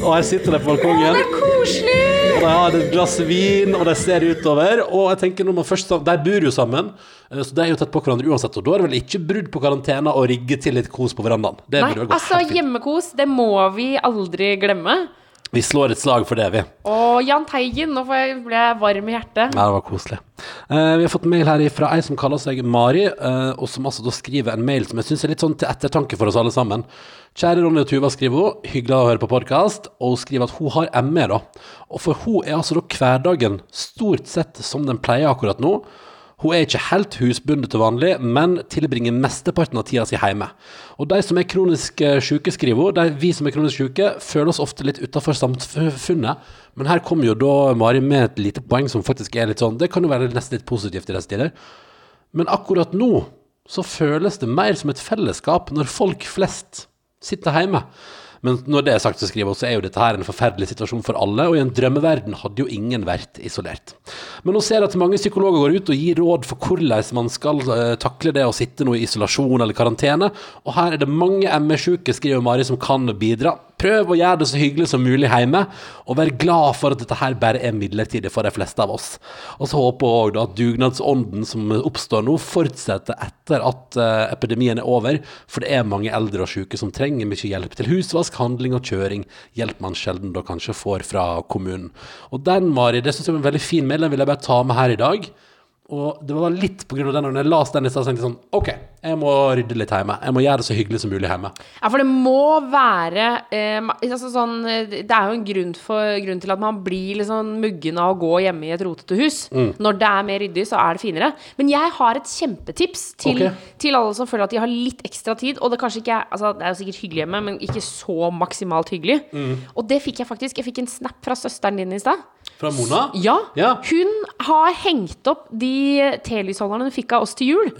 Og her sitter de på balkongen. Det er koselig! Og de har et glass vin, og de ser utover. Og jeg tenker når man først De bor jo sammen, eh, så de er jo tett på hverandre uansett. Og da er det vel ikke brudd på karantena å rigge til litt kos på verandaen. Det Nei, altså hjemmekos, det må vi aldri glemme. Vi slår et slag for det, vi. Og Jahn Teigen, nå jeg, ble jeg varm i hjertet. Ja, det var koselig. Uh, vi har fått mail her fra ei som kaller seg Mari, uh, og som altså da skriver en mail som jeg syns er litt sånn til ettertanke for oss alle sammen. Kjære Ronny og Tuva, skriver hun. Hyggelig å høre på podkast. Og hun skriver at hun har ME, da. Og for hun er altså da hverdagen stort sett som den pleier akkurat nå. Hun er ikke helt husbundet til vanlig, men tilbringer mesteparten av tida si hjemme. Og de som er kronisk eh, syke, skriver hun, vi som er kronisk syke, føler oss ofte litt utafor samfunnet. Men her kommer jo da Mari med et lite poeng som faktisk er litt sånn Det kan jo være nesten litt positivt i disse tider. Men akkurat nå så føles det mer som et fellesskap når folk flest sitter hjemme. Men når det er sagt, så skriver også, så er jo dette her en forferdelig situasjon for alle, og i en drømmeverden hadde jo ingen vært isolert. Men hun ser at mange psykologer går ut og gir råd for hvordan man skal eh, takle det å sitte nå i isolasjon eller karantene, og her er det mange ME-sjuke, skriver Mari, som kan bidra. Prøv å gjøre det så hyggelig som mulig hjemme, og vær glad for at dette her bare er midlertidig for de fleste av oss. Og så håper jeg òg at dugnadsånden som oppstår nå, fortsetter etter at eh, epidemien er over, for det er mange eldre og syke som trenger mye hjelp til husvask, handling og kjøring. Hjelp man sjelden da kanskje får fra kommunen. Og den, Mari, det syns jeg var en veldig fin mail, vil jeg bare ta med her i dag. Og det var litt på av den, når jeg las den i stad, så tenkte jeg sånn OK, jeg må rydde litt hjemme. Jeg må gjøre det så hyggelig som mulig hjemme. Ja, for det må være eh, altså sånn, eh, Det er jo en grunn, for, grunn til at man blir sånn muggen av å gå hjemme i et rotete hus. Mm. Når det er mer ryddig, så er det finere. Men jeg har et kjempetips til, okay. til alle som føler at de har litt ekstra tid. Og det kanskje ikke altså, Det er jo sikkert hyggelig hjemme, men ikke så maksimalt hyggelig. Mm. Og det fikk jeg faktisk. Jeg fikk en snap fra søsteren din i stad. Fra Mona? Ja. Ja. Hun har hengt opp de telysholderne hun fikk av oss til jul.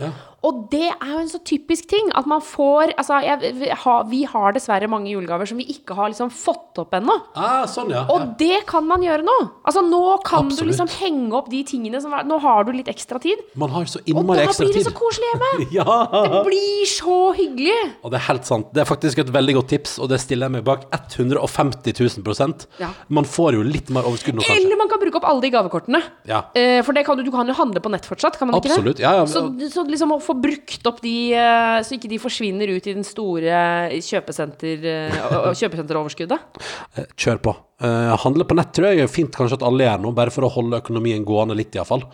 Og det er jo en så typisk ting at man får Altså, jeg, vi, har, vi har dessverre mange julegaver som vi ikke har liksom fått opp ennå. Ah, sånn, ja. Og det kan man gjøre nå. Altså, nå kan Absolutt. du liksom henge opp de tingene som Nå har du litt ekstra tid. Man har så Og da blir det så koselig hjemme. Ja! Det blir så hyggelig. Og det er helt sant. Det er faktisk et veldig godt tips, og det stiller jeg meg bak 150 000 prosent. Ja. Man får jo litt mer overskudd nå, kanskje. Eller man kan bruke opp alle de gavekortene. Ja. Eh, for det kan du, du kan jo handle på nett fortsatt, kan man ikke Absolutt. det? Ja, ja, Så, så liksom å få brukt opp de, eh, så ikke de forsvinner ut i den store kjøpesenter, eh, kjøpesenteroverskuddet. Eh, Kjør på. Eh, handle på nett tror jeg er fint kanskje at alle gjør nå, bare for å holde økonomien gående litt, iallfall.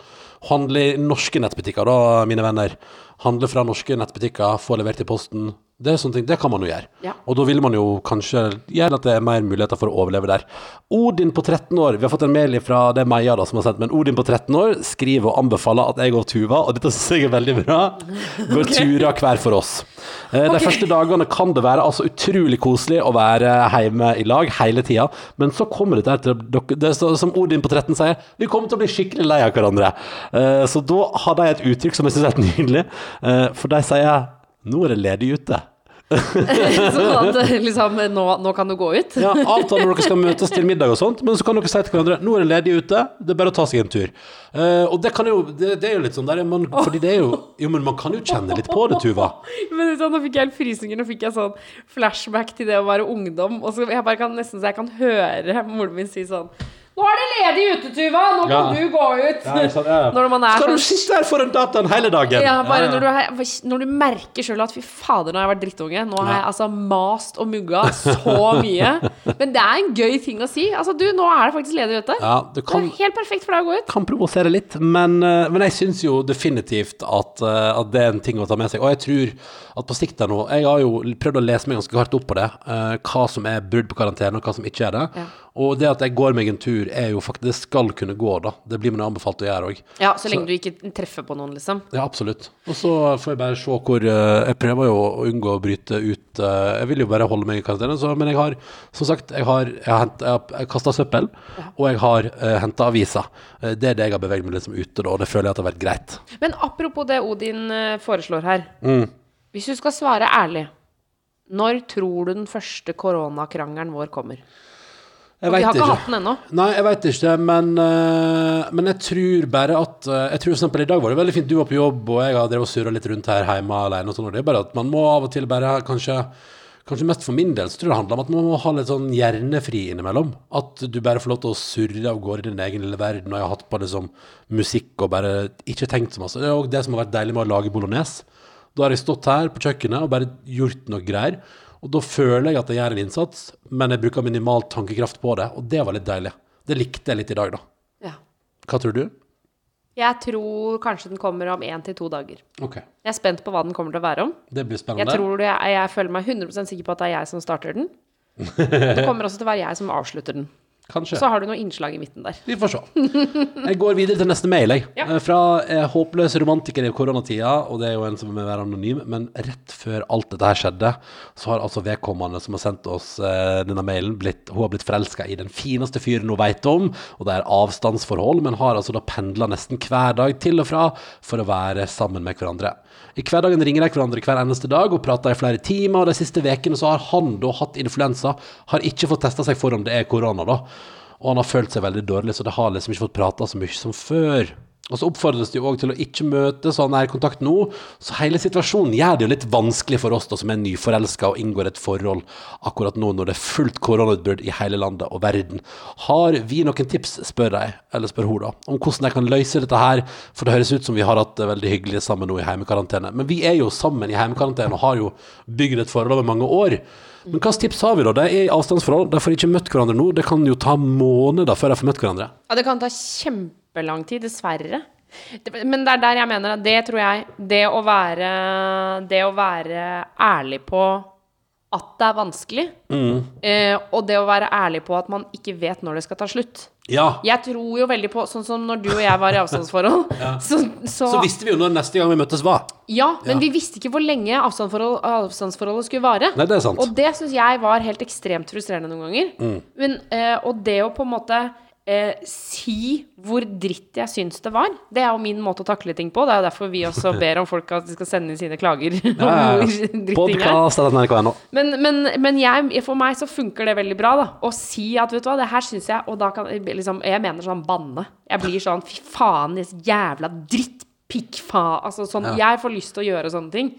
Handle i norske nettbutikker, da, mine venner. Handle fra norske nettbutikker, få levert i posten. Det er sånne ting, det kan man jo gjøre. Ja. Og da vil man jo kanskje gjøre at det er mer muligheter for å overleve der. Odin på 13 år, vi har fått en mail fra det er Meia da som har sendt, men Odin på 13 år skriver og anbefaler at jeg og Tuva, og dette synes jeg er veldig bra, går turer hver for oss. Eh, De okay. første dagene kan det være altså utrolig koselig å være hjemme i lag hele tida, men så kommer det der til dere det er Som Odin på 13 sier, vi kommer til å bli skikkelig lei av hverandre. Eh, Så da har de et uttrykk som jeg syns er helt nydelig, Eh, for de sier nå er det ledig ute. Sånn at liksom, nå, nå kan du gå ut. Ja, Avtale når dere skal møtes til middag og sånt, men så kan dere si til hverandre nå er det ledig ute, det er bare å ta seg en tur. Uh, og det kan jo det, det er jo litt sånn der, man, fordi det er jo Jo, men man kan jo kjenne litt på det, Tuva. Men sånn, Nå fikk jeg helt frysninger. Nå fikk jeg sånn flashback til det å være ungdom. Og så jeg bare kan nesten så jeg kan høre moren min si sånn Nå er det ledig ute, Tuva! Nå kan Ja. du gå ut! Ja, ja. Når man er Skal du sitte her foran dataen hele dagen? ja, bare Ja, ja. Når, du er, når du merker sjøl at fy fader, nå har jeg vært drittunge. Nå har jeg altså mast og mugga så mye. Men det er en gøy ting å si. Altså, du, nå er det faktisk ledig ute. Ja, Det kan, er helt perfekt for deg å gå ut. kan provosere litt, men, eh, men jeg syns jo definitivt at, eh, at det er en ting å ta med seg. Og jeg tror at på sikt her nå Jeg har jo prøvd å lese meg ganske hardt opp på det. eh, hva som er brudd på karantene, og hva som ikke er det. Ja. Og det at jeg går meg en tur, er jo faktisk Det skal kunne gå, da. Det blir man anbefalt å gjøre òg. Ja, Så lenge du ikke treffer på noen, liksom. Ja, absolutt. Og så får jeg bare se hvor eh, Jeg prøver jo å unngå å bryte ut eh, Jeg vil jo bare holde meg i karantene, så, men jeg har som sagt Jeg har, jeg har, hent- jeg har kasta søppel, og jeg har uh, henta aviser. Eh, det er det jeg har beveget meg liksom ute, da, og det føler jeg at har vært greit. Men apropos det Odin eh, foreslår her. Mm. Hvis du skal svare ærlig, når tror du den første koronakrangelen vår kommer? Jeg Og vi har ikke ikke. hatt den ennå. Nei, jeg veit ikke, men, eh, men jeg tror bare at eh, Jeg tror for eksempel i dag var det veldig fint du var på jobb, og jeg har drevet og surra litt rundt her hjemme alene. Og sånn, og det er bare at man må av og til bare kanskje Kanskje mest for min del så tror jeg det handler om at man må ha litt sånn hjernefri innimellom. At du bare får lov til å surre av gårde i din egen lille verden. Og jeg har hatt på liksom musikk og bare ikke tenkt så masse. Det er òg det som har vært deilig med å lage bolognese. Da har jeg stått her på kjøkkenet og bare gjort noe greier. Og da føler jeg at jeg gjør en innsats, men jeg bruker minimal tankekraft på det. Og det var litt deilig. Det likte jeg litt i dag, da. Ja. Hva tror du? Jeg tror kanskje den kommer om én til to dager. Ok, Jeg er spent på hva den kommer til å være om. det blir Jeg, spennende. tror det, jeg føler meg 100% sikker på at det er jeg som starter den. Det kommer også til å være jeg som avslutter den. Kanskje. Så har du noe innslag i midten der. Vi får se. Jeg går videre til neste mail, jeg. Ja. Eh, Fra eh, håpløs romantiker i koronatida, og det er jo en som vil være anonym, men rett før alt dette her skjedde, så har altså vedkommende som har sendt oss eh, denne mailen, blitt, hun har blitt forelska i den fineste fyren hun vet om, og det er avstandsforhold, men har altså da pendla nesten hver dag til og fra for å være sammen med hverandre. I hverdagen ringer de hverandre hver eneste dag og prater i flere timer, og de siste ukene så har han da hatt influensa, har ikke fått testa seg for om det er korona, da. Og han har følt seg veldig dårlig, så det har liksom ikke fått prata så mye som før. Og så oppfordres de òg til å ikke møte sånn nærkontakt nå, så hele situasjonen gjør det jo litt vanskelig for oss da som er nyforelska og inngår et forhold akkurat nå når det er fullt koronautbrudd i hele landet og verden. Har vi noen tips, spør de, eller spør hun da, om hvordan jeg kan løse dette her, for det høres ut som vi har hatt det veldig hyggelig sammen nå i heimekarantene. Men vi er jo sammen i heimekarantene og har jo bygd et forhold over mange år. Men hvilke tips har vi da? De er i avstandsforhold, de får ikke møtt hverandre nå. Det kan jo ta måneder før de får møtt hverandre. Ja, det kan ta kjempelang tid, dessverre. Men det er der jeg mener at det tror jeg Det å være Det å være ærlig på at det er vanskelig, mm. og det å være ærlig på at man ikke vet når det skal ta slutt. Ja, Jeg tror jo veldig på Sånn som når du og jeg var i avstandsforhold, så, så, så visste vi jo når neste gang vi møttes var. Ja, men Ja. vi visste ikke hvor lenge avstandsforhold, avstandsforholdet skulle vare. Nei, det er sant. Og det syns jeg var helt ekstremt frustrerende noen ganger. Mm. Men, eh, og det å på en måte eh, si hvor dritt jeg syns det var, det er jo min måte å takle ting på. Det er jo derfor vi også ber om folk at de skal sende inn sine klager. dritt er. Men, men, men jeg, for meg så funker det veldig bra, da. Å si at vet du hva, det her syns jeg Og da kan liksom Jeg mener sånn banne. Jeg blir sånn fy faen, jævla drittpikkfa... Altså sånn Jeg får lyst til å gjøre sånne ting.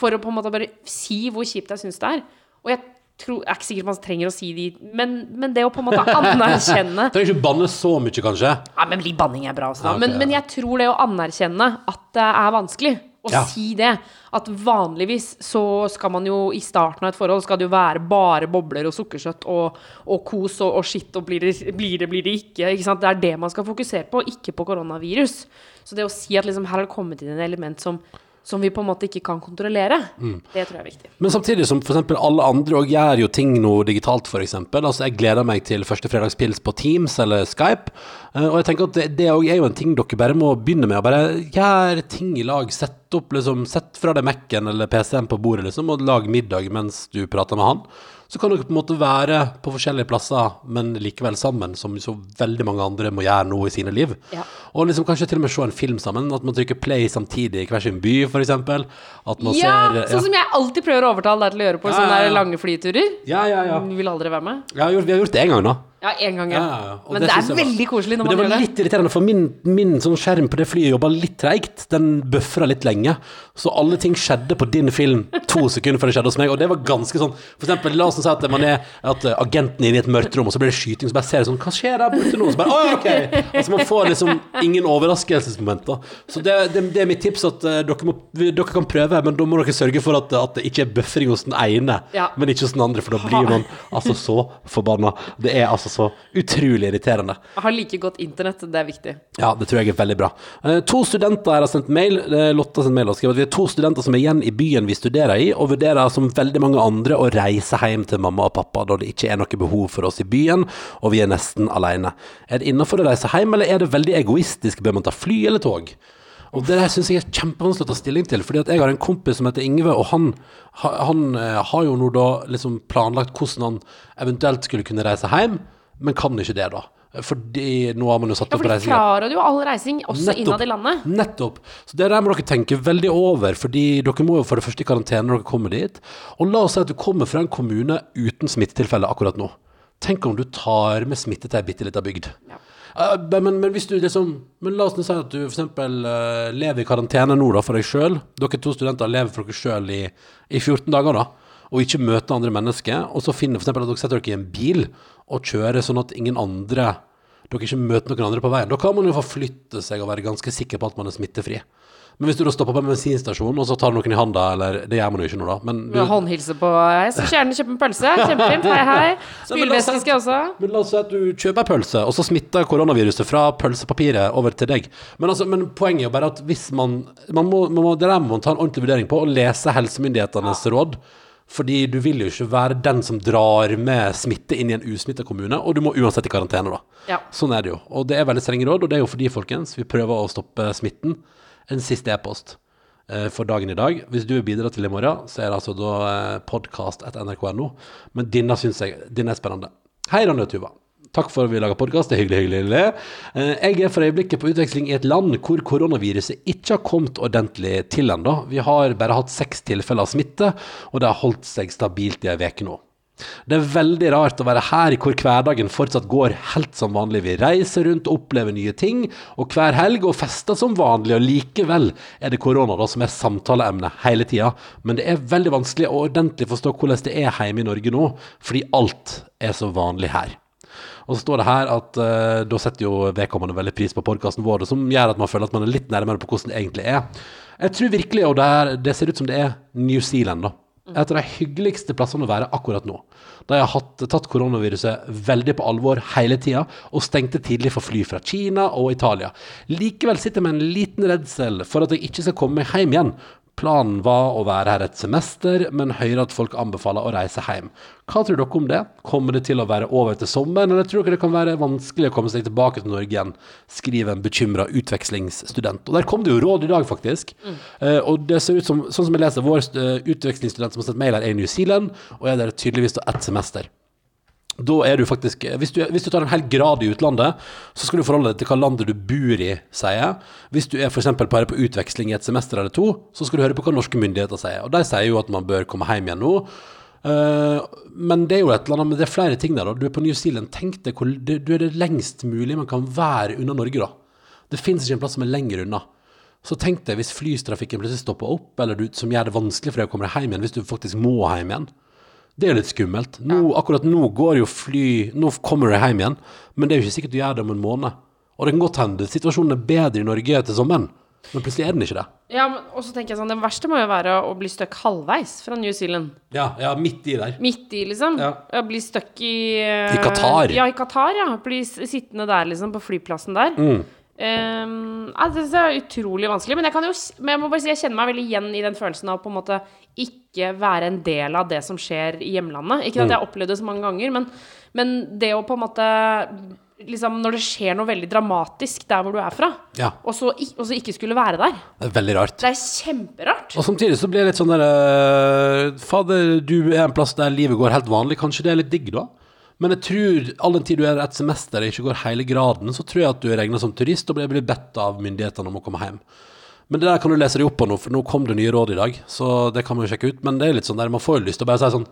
For å på en måte bare si hvor kjipt jeg syns det er. Og jeg jeg er ikke sikker på om man trenger å si de Men, men det å på en måte anerkjenne Trenger ikke banne så mye, kanskje. Ja, men banning er bra også, da. Ja, okay, men, ja. men jeg tror det å anerkjenne at det er vanskelig, å Ja. si det At vanligvis så skal man jo i starten av et forhold skal det jo være bare bobler og sukkersøtt og, og kos og, og skitt og blir det, blir det, blir det ikke. ikke sant? Det er det man skal fokusere på, ikke på koronavirus. Så det å si at liksom her har det kommet inn et element som, som vi på en måte ikke kan kontrollere, Mm. det tror jeg er viktig. Men samtidig som eksempel alle andre og gjør jo ting nå digitalt, eksempel. Altså, jeg gleder meg til første fredagspils på Teams eller Skype. Eh, og jeg tenker at det, det er jo en ting dere bare må begynne med. å Bare gjøre ting i lag. Sett opp, liksom, sett fra deg Mac-en eller PC-en på bordet, liksom, og lag middag mens du prater med han. Så kan dere på en måte være på forskjellige plasser, men likevel sammen, som så veldig mange andre må gjøre nå i sine liv. Ja. Og liksom kanskje til og med se en film sammen. At man trykker play samtidig i hver sin by, f.eks. At man Ja, ser sånn som jeg alltid prøver å overtale deg til å gjøre på Ja, sånne ja, lange flyturer. Ja, ja, ja. Du vil aldri være med? Ja, har gjort, vi har gjort det én gang, da. Ja, én gang, ja. Ja. Men det, det er var- veldig koselig når det man var gjør det. litt irriterende, for min, min sånn skjerm på det flyet jobba litt treigt. Den bøfra litt lenge. Så alle ting skjedde på din film to sekunder før det skjedde hos meg. Og det var ganske sånn For eksempel, la oss si at man er at eh, agenten er inne i et mørkt rom, og så blir det skyting, så bare ser jeg sånn Hva skjer der borte nå? Så bare Å, ok! Altså man får liksom ingen overraskelsesmomenter. Så det, det, det er mitt tips, at uh, dere, må, dere kan prøve, men da må dere sørge for at, at det ikke er bøfring hos den ene, Ja. men ikke hos den andre, for da blir man altså så forbanna. Det er altså så utrolig irriterende. Jeg Har like godt internett, det er viktig. Ja, det tror jeg er veldig bra. Eh, to studenter her har sendt mail. Lotte Lotta har sendt mail og skrevet at vi er to studenter som er igjen i byen vi studerer i, og vurderer som veldig mange andre å reise hjem til mamma og pappa da det ikke er noe behov for oss i byen, og vi er nesten alene. Er det innafor å reise hjem, eller er det veldig egoistisk? Bør man ta fly eller tog? Og det der syns jeg er kjempevanskelig å ta stilling til, fordi at jeg har en kompis som heter Ingve, og han, han, han eh, har jo nå da liksom planlagt hvordan han eventuelt skulle kunne reise hjem, men kan ikke det, da. Fordi nå har man jo satt Ja, opp for de klarer fraråder jo all reising, også Nettopp. innad i landet. Nettopp. Så det der må dere tenke veldig over, fordi dere må jo for det første i karantene når dere kommer dit. Og la oss si at du kommer fra en kommune uten smittetilfelle akkurat nå. Tenk om du tar med smitte til ei bitte lita bygd. Eh, men, men hvis du liksom Men la oss si at du f.eks. Uh, lever i karantene nå da for deg sjøl. Dere to studenter lever for dere sjøl i, i 14 dager, da. Og ikke møte andre mennesker. Og så finner for eksempel at dere setter dere i en bil og kjører sånn at ingen andre dere ikke møter noen andre på veien. Da kan man jo forflytte seg og være ganske sikker på at man er smittefri. Men hvis du da stopper på en bensinstasjon, og så tar noen i handa, eller Det gjør man jo ikke nå, da. Men du, håndhilse på Jeg skal gjerne kjøpe en pølse. Kjempefint. Hei, hei. Spylevæske skal jeg også. Men la oss si at du kjøper en pølse, og så smitter koronaviruset fra pølsepapiret over til deg. Men, altså, men poenget er jo bare at hvis man, man, må, man må, Det der må man ta en ordentlig vurdering på, og lese helsemyndighetenes råd. Fordi du vil jo ikke være den som drar med smitte inn i en usmitta kommune, og du må uansett i karantene, da. Ja. Sånn er det jo. Og det er veldig strenge råd, og det er jo fordi, folkens, vi prøver å stoppe smitten. En siste e-post eh, for dagen i dag. Hvis du vil bidra til i morgen, så er det altså da eh, podkast.nrk.no. Men denne syns jeg denne er spennende. Hei, Ronny og Tuva. Takk for at vi lager podkast. Det er hyggelig, hyggelig. hyggelig. Eh, Jeg er for øyeblikket på utveksling i et land hvor koronaviruset ikke har kommet ordentlig til ennå. Vi har bare hatt seks tilfeller av smitte, og det har holdt seg stabilt i ei uke nå. Det er veldig rart å være her hvor hverdagen fortsatt går helt som vanlig. Vi reiser rundt og opplever nye ting, og hver helg og fester som vanlig. Og likevel er det korona da som er samtaleemnet hele tida. Men det er veldig vanskelig å ordentlig forstå hvordan det er hjemme i Norge nå, fordi alt er så vanlig her. Og så står det her at uh, da setter jo vedkommende veldig pris på podkasten vår, som gjør at man føler at man er litt nærmere på hvordan det egentlig er. Jeg tror virkelig, og det, er, det ser ut som det er New Zealand, da. Et av de hyggeligste plassene å være akkurat nå. De har hatt, tatt koronaviruset veldig på alvor hele tida, og stengte tidlig for fly fra Kina og Italia. Likevel sitter jeg med en liten redsel for at jeg ikke skal komme meg hjem igjen. Planen var å være her et semester, men hører at folk anbefaler å reise hjem. Hva tror dere om det? Kommer det til å være over til sommeren, eller tror dere det kan være vanskelig å komme seg tilbake til Norge igjen? Skriver en bekymra utvekslingsstudent. Og der kom det jo råd i dag, faktisk. Eh, og det ser ut som, sånn som jeg leser, vår eh, utvekslingsstudent som har sett mail her, er i New Zealand, og er der tydeligvis ett semester. Da er du faktisk hvis du, hvis du tar en hel grad i utlandet, så skal du forholde deg til hva landet du bor i, sier. Hvis du er f.eks. bare på utveksling i et semester eller to, så skal du høre på hva norske myndigheter sier. Og de sier jo at man bør komme hjem igjen nå. Eh, men det er jo et eller annet, men det er flere ting der. Da. Du er på New Zealand. Tenk deg hvor du, er det lengst mulig man kan være unna Norge, da. Det finnes ikke en plass som er lenger unna. Så tenk deg hvis flytrafikken plutselig stopper opp, eller du, som gjør det vanskelig for deg å komme deg hjem igjen, hvis du faktisk må hjem igjen. Det er jo litt skummelt. Nå, Akkurat nå går jo fly Nå kommer du hjem igjen, men det er jo ikke sikkert du gjør det om en måned. Og det kan godt hende situasjonen er bedre i Norge til sommeren, men plutselig er den ikke det. Ja, men og så tenker jeg sånn Det verste må jo være å bli stuck halvveis fra New Zealand. Ja, ja midt i der. Midt i, liksom. Ja. Ja, Bli stuck i uh, I Qatar. Ja, i Qatar, ja. Bli sittende der, liksom, på flyplassen der. Mm. Um, ja, det er utrolig vanskelig. Men jeg kan jo Men jeg må bare si jeg kjenner meg veldig igjen i den følelsen av på en måte ikke være en del av det som skjer i hjemlandet. Ikke Mm. at jeg har opplevd det så mange ganger, men, men det å på en måte Liksom når det skjer noe veldig dramatisk der hvor du er fra, Ja, og så, og så ikke skulle være der. det er veldig rart. Det er kjemperart. Og samtidig så blir det litt sånn der eh, Fader, du er en plass der livet går helt vanlig. Kanskje det er litt digg, da? Men jeg tror, all den tid du er et semester og ikke går hele graden, så tror jeg at du er regna som turist og blir bedt av myndighetene om å komme hjem. Men det der kan du lese deg opp på nå, for nå kom det nye råd i dag. Så det kan man jo sjekke ut. Men det er litt sånn der, man får jo lyst til å bare si sånn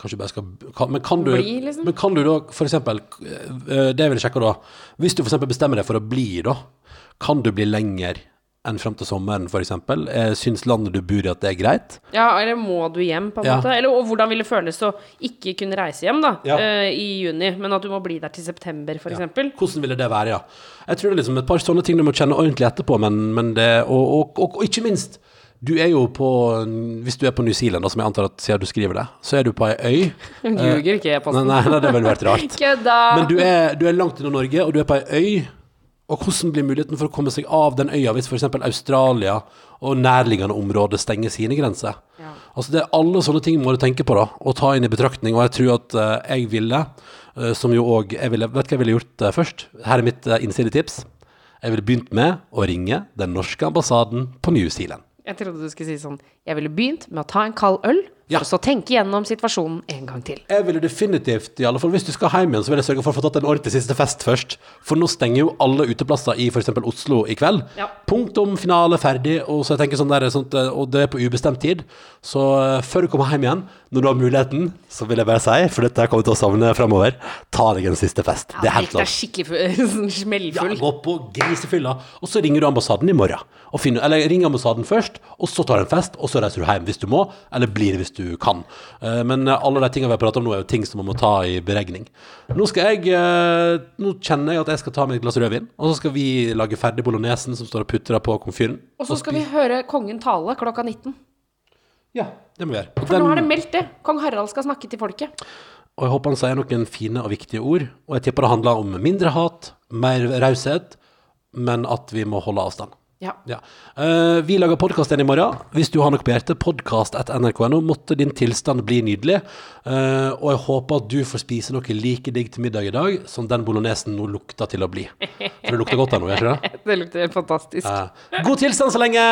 Kanskje bare skal kan, Men kan du, Bli, liksom? men kan du da for eksempel eh, Det jeg vil sjekke da Hvis du for eksempel bestemmer deg for å bli, da, kan du bli lenger enn fram til sommeren, eksempel? Eh, Syns landet du bor i at det er greit? Ja, eller må du hjem, på en Ja. måte? Eller og hvordan vil det føles å ikke kunne reise hjem, da, Ja. uh, i juni, men at du må bli der til september, for eksempel? Hvordan ville det være, ja? Jeg tror det er liksom et par sånne ting du må kjenne ordentlig etterpå, men, men det og, og, og, og ikke minst du er jo på Hvis du er på New Zealand, som jeg antar at siden du skriver det, så er du på ei øy. Ljuger ikke, jeg, e-posten. nei, nei, det ville vært rart. Kødda! Men du er, du er langt unna Norge, og du er på ei øy. Og hvordan blir muligheten for å komme seg av den øya hvis f.eks. Australia og nærliggende områder stenger sine grenser? Ja. Altså det er Alle sånne ting må du tenke på da, og ta inn i betraktning. Og jeg tror at uh, jeg ville, uh, som jo òg Vet du hva jeg ville gjort uh, først? Her er mitt innsidetips. Jeg ville begynt med å ringe den norske ambassaden på New Zealand. Jeg trodde du skulle si sånn Jeg ville begynt med å ta en kald øl, for Ja. å så tenke gjennom situasjonen en gang til. Jeg ville definitivt, i alle fall hvis du skal hjem igjen, så vil jeg sørge for å få tatt en ordentlig siste fest først. For nå stenger jo alle uteplasser i f.eks. Oslo i kveld. Ja. Punktum, finale, ferdig. Og så jeg tenker sånn der, sånt, eh, og det er på ubestemt tid. Så eh, før du kommer hjem igjen, når du har muligheten, så vil jeg bare si, for dette kommer jeg til å savne fremover, ta deg en siste fest. det er helt lov. skikkelig sånn Ja, gå på grisefylla, og så ringer du ambassaden i morgen. Finner, eller ring ambassaden først, og så tar du en fest, og så reiser du hjem hvis du må, eller blir hvis du kan. Eh, Men alle de tingene vi har pratet om nå, er jo ting som man må ta i beregning. Nå skal jeg eh, Nå kjenner jeg at jeg skal ta meg et glass rødvin, og så skal vi lage ferdig bolognesen som står og putrer på komfyren. Og så skal vi høre kongen tale klokka 19. Ja, det må vi gjøre. For For nå den- er det meldt det. Kong Harald skal snakke til folket. Og jeg håper han sier noen fine og viktige ord. Og jeg tipper det handler om mindre hat, mer raushet, men at vi må holde avstand. Ja. Ja. Uh, vi lager podkast igjen i morgen. Hvis du har noe på hjertet, podkast.nrk.no. Måtte din tilstand bli nydelig. Uh, og jeg håper at du får spise noe like digg til middag i dag som den bolognesen nå lukter til å bli. For det lukter godt her nå, gjør ikke det? Det lukter fantastisk. Uh, god tilstand så lenge!